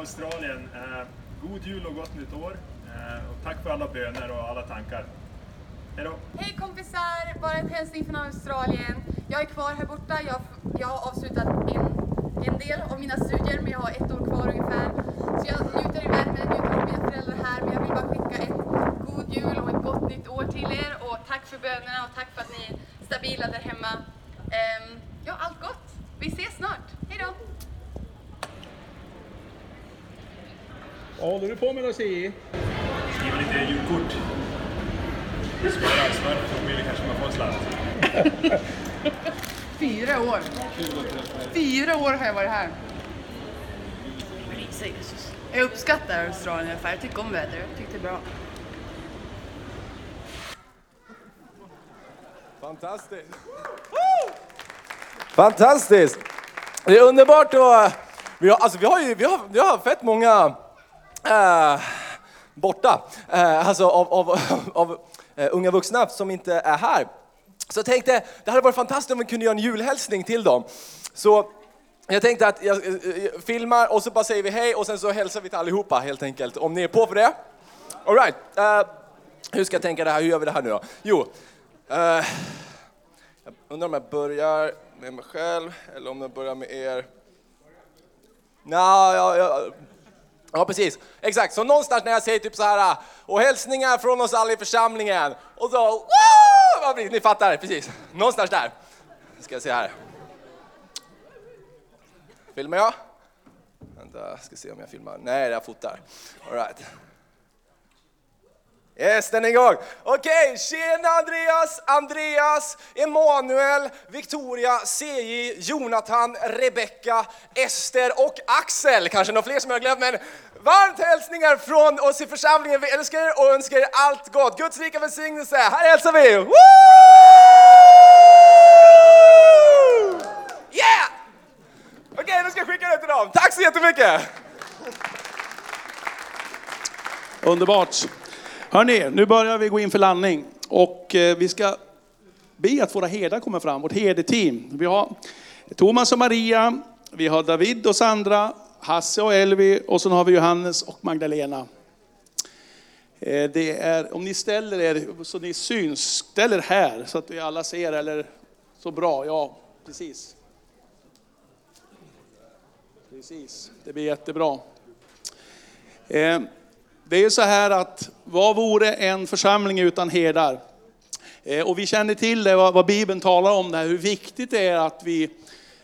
Australien. Eh, god jul och gott nytt år. Eh, och tack för alla böner och alla tankar. Hej då! Hej kompisar! Bara en hälsning från Australien. Jag är kvar här borta. Jag, jag har avslutat en, en del av mina studier, men jag har ett år kvar ungefär. Så jag njuter i värmen, njuter av mina föräldrar här. Men jag vill bara skicka ett god jul och ett gott nytt år till er. Och tack för bönerna och tack för att ni är stabila där hemma. Um, ja, allt gott! Vi ses snart. Hej då! Vad håller du på med då Sigge? Skriver lite julkort. Smör på mobilen kanske man får en slant. Fyra år. Fyra år har jag varit här. Jag uppskattar Australien i alla fall. Jag tycker om vädret. Jag tycker det är bra. Fantastiskt! Fantastiskt! Det är underbart att... Vi har, alltså, vi har ju vi har, vi har fett många eh, borta, eh, alltså av, av, av eh, unga vuxna som inte är här. Så jag tänkte, det hade varit fantastiskt om vi kunde göra en julhälsning till dem. Så jag tänkte att jag eh, eh, filmar och så bara säger vi hej och sen så hälsar vi till allihopa helt enkelt. Om ni är på för det? Alright. Uh, eh, hur ska jag tänka det här? Hur gör vi det här nu då? Jo, uh, jag undrar om jag börjar med mig själv eller om jag börjar med er. Nja, no, jag, jag, ja, precis. Exakt. Så någonstans när jag säger typ så här och hälsningar från oss alla i församlingen och så, woo! Ni fattar, precis. Någonstans där. Ska jag se här. Filmar jag? Vänta, ska se om jag filmar. Nej, jag fotar. All right. Yes, den är igång. Okej, okay, tjena Andreas, Andreas, Emanuel, Victoria, CJ, Jonathan, Rebecka, Ester och Axel. Kanske några fler som jag har glömt, men varmt hälsningar från oss i församlingen. Vi älskar er och önskar er allt gott. Guds rika välsignelse. Här hälsar vi! Woo! Yeah! Okej, okay, nu ska jag skicka det till dem. Tack så jättemycket! Underbart. Hörni, nu börjar vi gå in för landning och eh, vi ska be att våra herdar kommer fram, vårt herdeteam. Vi har Thomas och Maria, vi har David och Sandra, Hasse och Elvi och så har vi Johannes och Magdalena. Eh, det är, om ni ställer er så ni syns, ställ er här så att vi alla ser, eller så bra, ja precis. Precis, det blir jättebra. Eh, det är så här att vad vore en församling utan herdar? Eh, och vi känner till det, vad Bibeln talar om, det här, hur viktigt det är att vi,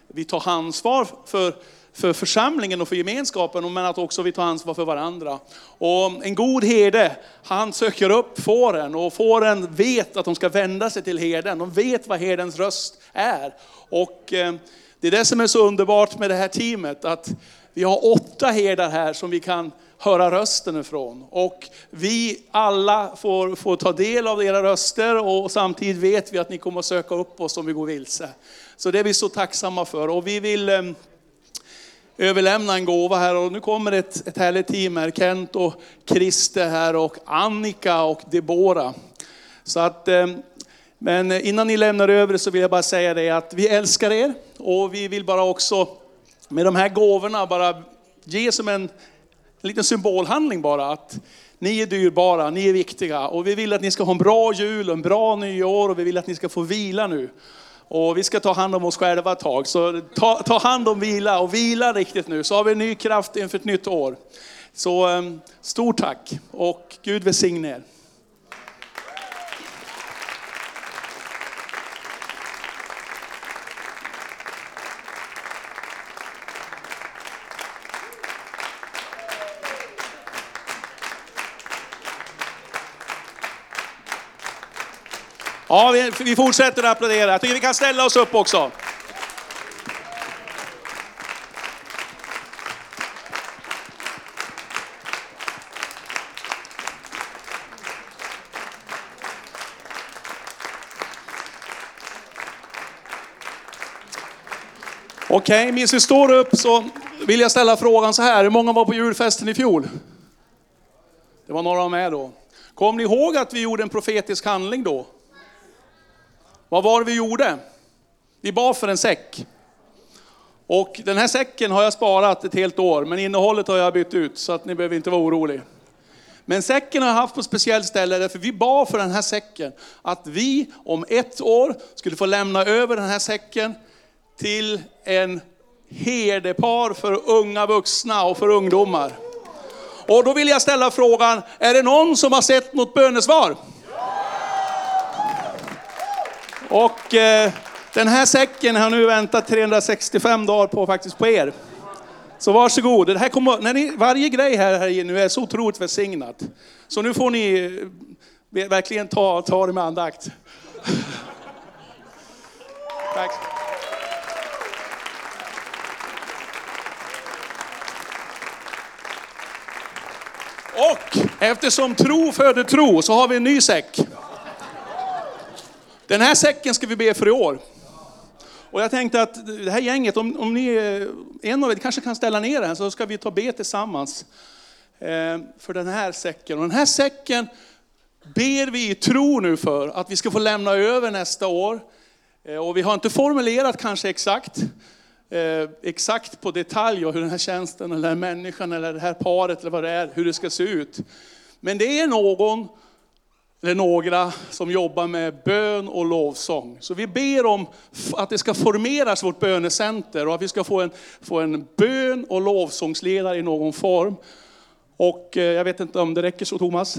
vi tar ansvar för, för församlingen och för gemenskapen, men att också vi tar ansvar för varandra. Och en god herde, han söker upp fåren och fåren vet att de ska vända sig till herden. De vet vad herdens röst är. Och eh, det är det som är så underbart med det här teamet, att vi har åtta herdar här som vi kan höra rösten ifrån. Och vi alla får, får ta del av era röster och samtidigt vet vi att ni kommer att söka upp oss om vi går vilse. Så det är vi så tacksamma för. Och vi vill eh, överlämna en gåva här och nu kommer ett, ett härligt team här. Kent och Christer här och Annika och Debora. Så att, eh, men innan ni lämnar över så vill jag bara säga det att vi älskar er och vi vill bara också med de här gåvorna bara ge som en en liten symbolhandling bara att ni är dyrbara, ni är viktiga och vi vill att ni ska ha en bra jul och en bra nyår och vi vill att ni ska få vila nu. Och vi ska ta hand om oss själva ett tag, så ta, ta hand om vila och vila riktigt nu så har vi ny kraft inför ett nytt år. Så ehm, stort tack och Gud välsigne er. Ja, vi, vi fortsätter att applådera. Jag tycker vi kan ställa oss upp också. Okej, okay, medan vi står upp så vill jag ställa frågan så här. Hur många var på julfesten i fjol? Det var några med då. Kommer ni ihåg att vi gjorde en profetisk handling då? Vad var det vi gjorde? Vi bad för en säck. Och den här säcken har jag sparat ett helt år, men innehållet har jag bytt ut, så att ni behöver inte vara oroliga. Men säcken har jag haft på ett speciellt ställe, därför vi bad för den här säcken, att vi om ett år skulle få lämna över den här säcken till en herdepar för unga vuxna och för ungdomar. Och då vill jag ställa frågan, är det någon som har sett något bönesvar? Och eh, den här säcken har nu väntat 365 dagar på faktiskt på er. Så varsågod. Det här kommer, när ni, varje grej här, här nu är så otroligt välsignat. Så nu får ni eh, verkligen ta, ta det med andakt. Tack. Och eftersom tro föder tro så har vi en ny säck. Den här säcken ska vi be för i år. Och jag tänkte att det här gänget, om, om ni, eh, en av er kanske kan ställa ner den så ska vi ta be tillsammans eh, för den här säcken. Och den här säcken ber vi i tro nu för att vi ska få lämna över nästa år. Eh, och vi har inte formulerat kanske exakt, exakt på detalj hur den här tjänsten, eller den här människan, eller det här paret, eller vad det är, hur det ska se ut. Men det är någon, eller några, som jobbar med bön och lovsång. Så vi ber om att det ska formeras vårt bönecenter och att vi ska få en, få en bön och lovsångsledare i någon form. Och eh, jag vet inte om det räcker så Thomas?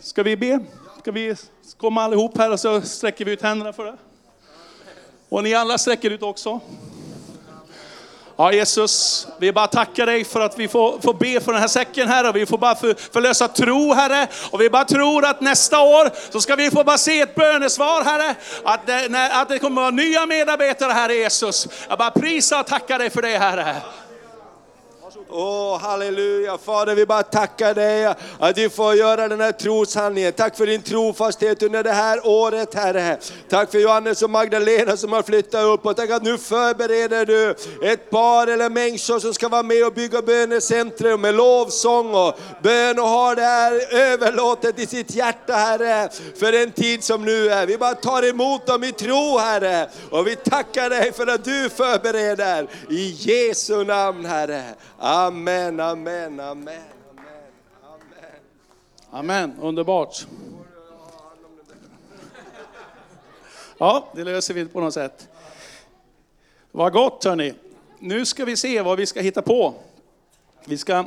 Ska vi be? Ska vi komma allihop här och så sträcker vi ut händerna för det? Och ni alla sträcker ut också. Ja Jesus, vi bara tackar dig för att vi får, får be för den här säcken Herre. Vi får bara för, förlösa tro Herre. Och vi bara tror att nästa år så ska vi få bara se ett bönesvar Herre. Att det, när, att det kommer att vara nya medarbetare Herre Jesus. Jag bara prisar och tackar dig för det Herre. Åh, halleluja. Fader, vi bara tackar dig att vi får göra den här troshandlingen. Tack för din trofasthet under det här året, Herre. Tack för Johannes och Magdalena som har flyttat upp och tack att nu förbereder du ett par eller människor som ska vara med och bygga bönecentrum med lovsång och bön och ha det här överlåtet i sitt hjärta, Herre, för den tid som nu är. Vi bara tar emot dem i tro, Herre, och vi tackar dig för att du förbereder. I Jesu namn, Herre. Amen, amen, amen. Amen, underbart. Ja, det löser vi på något sätt. Vad gott hörni. Nu ska vi se vad vi ska hitta på. Vi ska...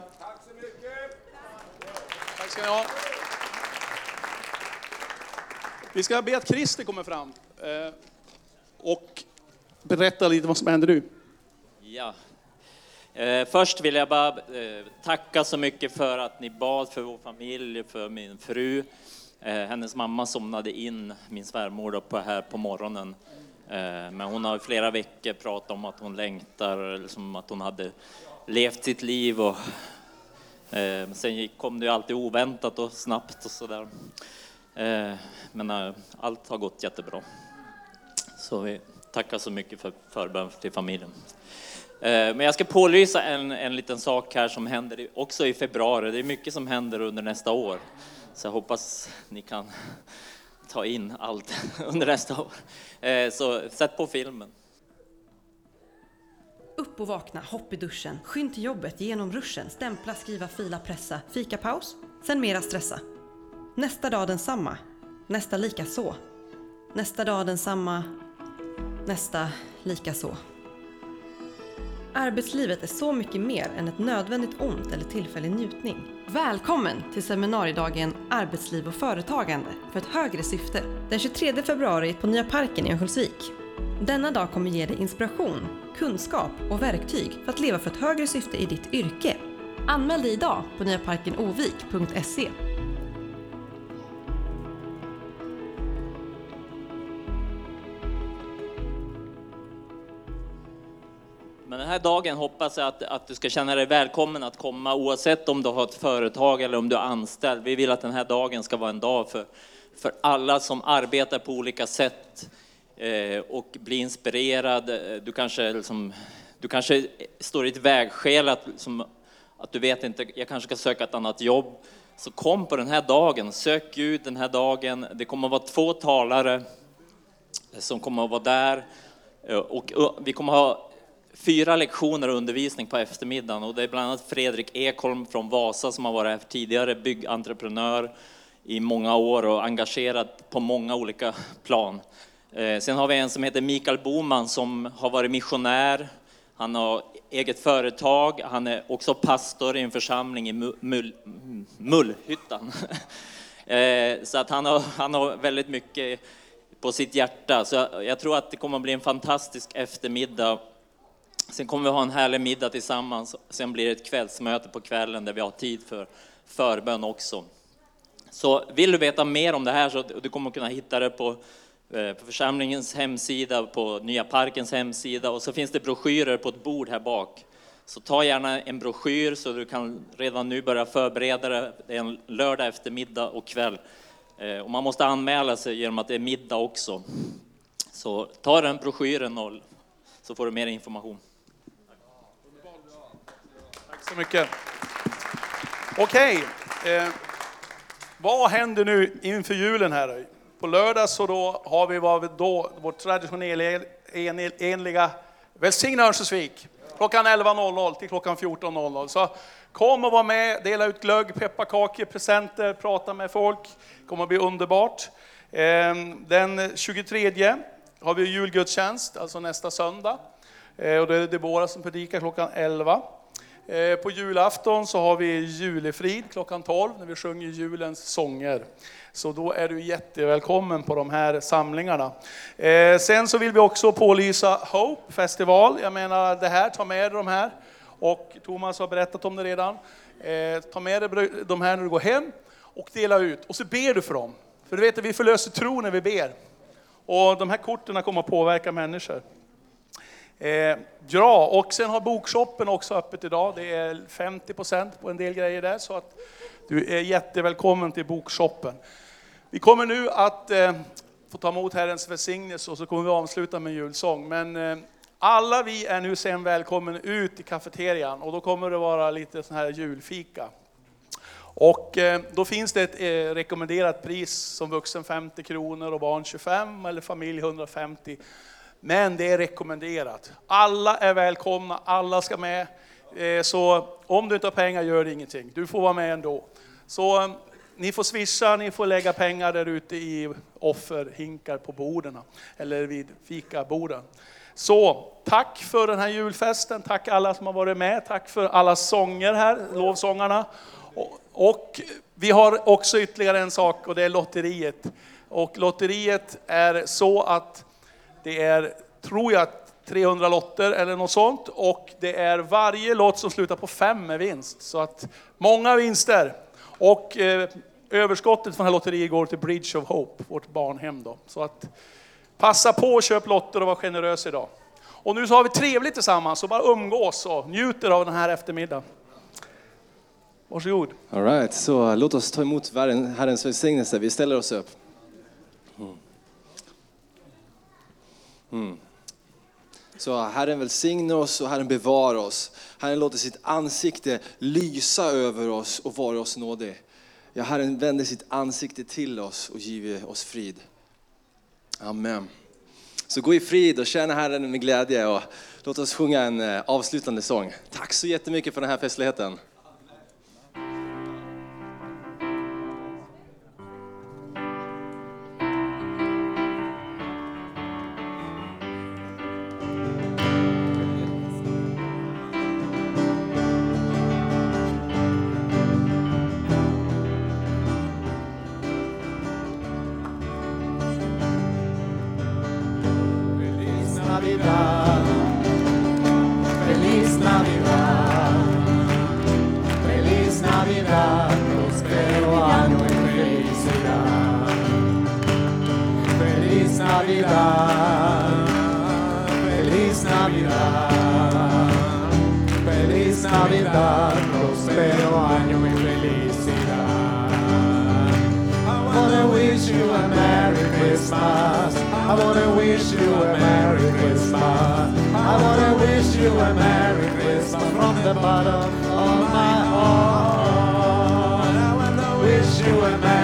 Tack ska ni ha. Vi ska be att Christer kommer fram eh, och berätta lite vad som händer nu. Ja. Eh, först vill jag bara eh, tacka så mycket för att ni bad för vår familj, för min fru. Eh, hennes mamma somnade in, min svärmor, då, på, här på morgonen. Eh, men hon har i flera veckor pratat om att hon längtar, liksom att hon hade levt sitt liv. Och, eh, sen gick, kom det ju alltid oväntat och snabbt och sådär. Eh, men allt har gått jättebra. Så vi tackar så mycket för förbön till familjen. Eh, men jag ska pålysa en, en liten sak här som händer också i februari. Det är mycket som händer under nästa år. Så jag hoppas ni kan ta in allt under nästa år. Eh, så sätt på filmen. Upp och vakna, hopp i duschen, skynd till jobbet, genom ruschen, stämpla, skriva, fila, pressa, fikapaus, sen mera stressa. Nästa dag densamma, nästa lika så. Nästa dag densamma, nästa lika så. Arbetslivet är så mycket mer än ett nödvändigt ont eller tillfällig njutning. Välkommen till seminariedagen Arbetsliv och företagande för ett högre syfte. Den 23 februari på Nya Parken i Örnsköldsvik. Denna dag kommer ge dig inspiration, kunskap och verktyg för att leva för ett högre syfte i ditt yrke. Anmäl dig idag på nyaparkenovik.se. Men den här dagen hoppas jag att, att du ska känna dig välkommen att komma oavsett om du har ett företag eller om du är anställd. Vi vill att den här dagen ska vara en dag för, för alla som arbetar på olika sätt eh, och bli inspirerad. Eh, du kanske, liksom, du kanske står i ett vägskäl att, som, att du vet inte, jag kanske ska söka ett annat jobb. Så kom på den här dagen, sök Gud den här dagen. Det kommer att vara två talare som kommer att vara där. Eh, och vi kommer att ha fyra lektioner och undervisning på eftermiddagen och det är bland annat Fredrik Ekholm från Vasa som har varit här tidigare, byggentreprenör i många år och engagerad på många olika plan. Eh, sen har vi en som heter Mikael Boman som har varit missionär. Han har eget företag, han är också pastor i en församling i Mull, Mullhyttan. Eh, så att han har, han har väldigt mycket på sitt hjärta. Så jag tror att det kommer att bli en fantastisk eftermiddag. Sen kommer vi ha en härlig middag tillsammans. Sen blir det ett kvällsmöte på kvällen där vi har tid för förbön också. Så vill du veta mer om det här så du kommer kunna hitta det på, eh, på församlingens hemsida, på Nya Parkens hemsida och så finns det broschyrer på ett bord här bak. Så ta gärna en broschyr så du kan redan nu börja förbereda dig. Det är en lördag eftermiddag och kväll. Eh, och man måste anmäla sig genom att det är middag också. Så Så ta den broschyren och så får du mer information. Tack så mycket. Okej, eh, vad händer nu inför julen här? På lördag så då har vi vad vi då, vårt traditionella välsigna Örnsköldsvik klockan 11.00 till klockan 14.00. Så kom och var med, dela ut glögg, pepparkakor, presenter, prata med folk. Det kommer att bli underbart. Ehm, den 23 har vi julgudstjänst, alltså nästa söndag. Eh, Och det är Deborah som predikar klockan 11. Eh, på julafton så har vi julefrid klockan 12 när vi sjunger julens sånger. Så då är du jättevälkommen på de här samlingarna. Eh, sen så vill vi också pålysa Hope festival. Jag menar det här, ta med dig de här. Och Thomas har berättat om det redan. Eh, ta med dig de här när du går hem och dela ut. Och så ber du för dem. För du vet att vi förlöser tro när vi ber. Och de här korten kommer att påverka människor. Eh, ja, och sen har bokshoppen också öppet idag. Det är 50% på en del grejer där, så att du är jättevälkommen till bokshoppen. Vi kommer nu att eh, få ta emot Herrens välsignelse och så kommer vi avsluta med en julsång. Men eh, alla vi är nu sen välkommen ut i kafeterian och då kommer det vara lite sån här julfika. Och eh, då finns det ett eh, rekommenderat pris som vuxen 50 kronor och barn 25 eller familj 150. Men det är rekommenderat. Alla är välkomna, alla ska med. Eh, så om du inte har pengar gör det ingenting. Du får vara med ändå. Så eh, ni får swisha, ni får lägga pengar där ute i offerhinkar på borden eller vid fikaborden. Så tack för den här julfesten, tack alla som har varit med, tack för alla sånger här, lovsångarna. Och, och vi har också ytterligare en sak och det är lotteriet. Och lotteriet är så att det är, tror jag, 300 lotter eller något sånt. Och det är varje lott som slutar på fem med vinst. Så att många vinster. Och eh, överskottet från det här lotteriet går till Bridge of Hope, vårt barnhem. Då. Så att passa på att köpa lotter och var generös idag. Och nu så har vi trevligt tillsammans och bara umgås och njuter av den här eftermiddagen. Varsågod. All right, så låt oss ta emot Herrens välsignelse. Vi ställer oss upp. Mm. Så Herren välsigne oss och Herren bevara oss. Herren låter sitt ansikte lysa över oss och vara oss nådig. Ja, Herren vänder sitt ansikte till oss och giver oss frid. Amen. Så gå i frid och tjäna Herren med glädje och låt oss sjunga en eh, avslutande sång. Tack så jättemycket för den här festligheten. Navidad, feliz Navidad, feliz Navidad, próspero año y felicidad. I wanna wish you a Merry Christmas. I wanna wish you a Merry Christmas. I wanna wish you a Merry Christmas from the bottom of my heart. I wanna wish you a Merry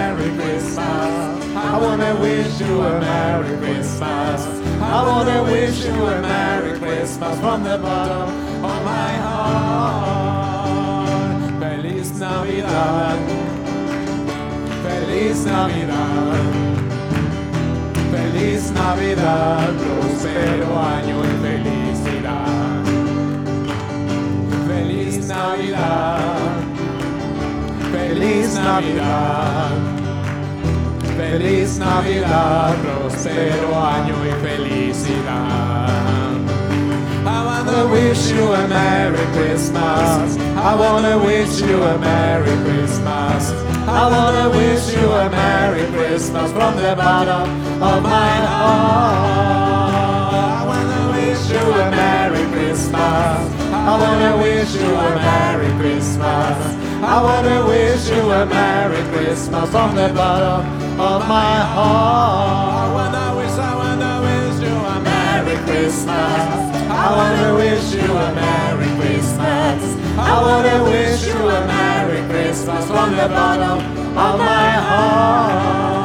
wanna wish you a Merry Christmas. I wanna wish you a Merry Christmas from the bottom of my heart. Feliz Navidad. Feliz Navidad, feliz Navidad, próspero año y felicidad. Feliz Navidad, feliz Navidad, feliz Navidad, próspero año y felicidad. I wanna wish you a Merry Christmas. I wanna wish you a Merry Christmas. I wanna wish you a Merry Christmas from the bottom of my heart. I wanna wish you a Merry Christmas. I wanna wish you a Merry Christmas. I wanna wish you a Merry Christmas from the bottom of my heart. I wanna wish, I wanna wish you a Merry Christmas. I wanna wish you a Merry Christmas. I wanna wish you a Merry Christmas from the bottom of my heart.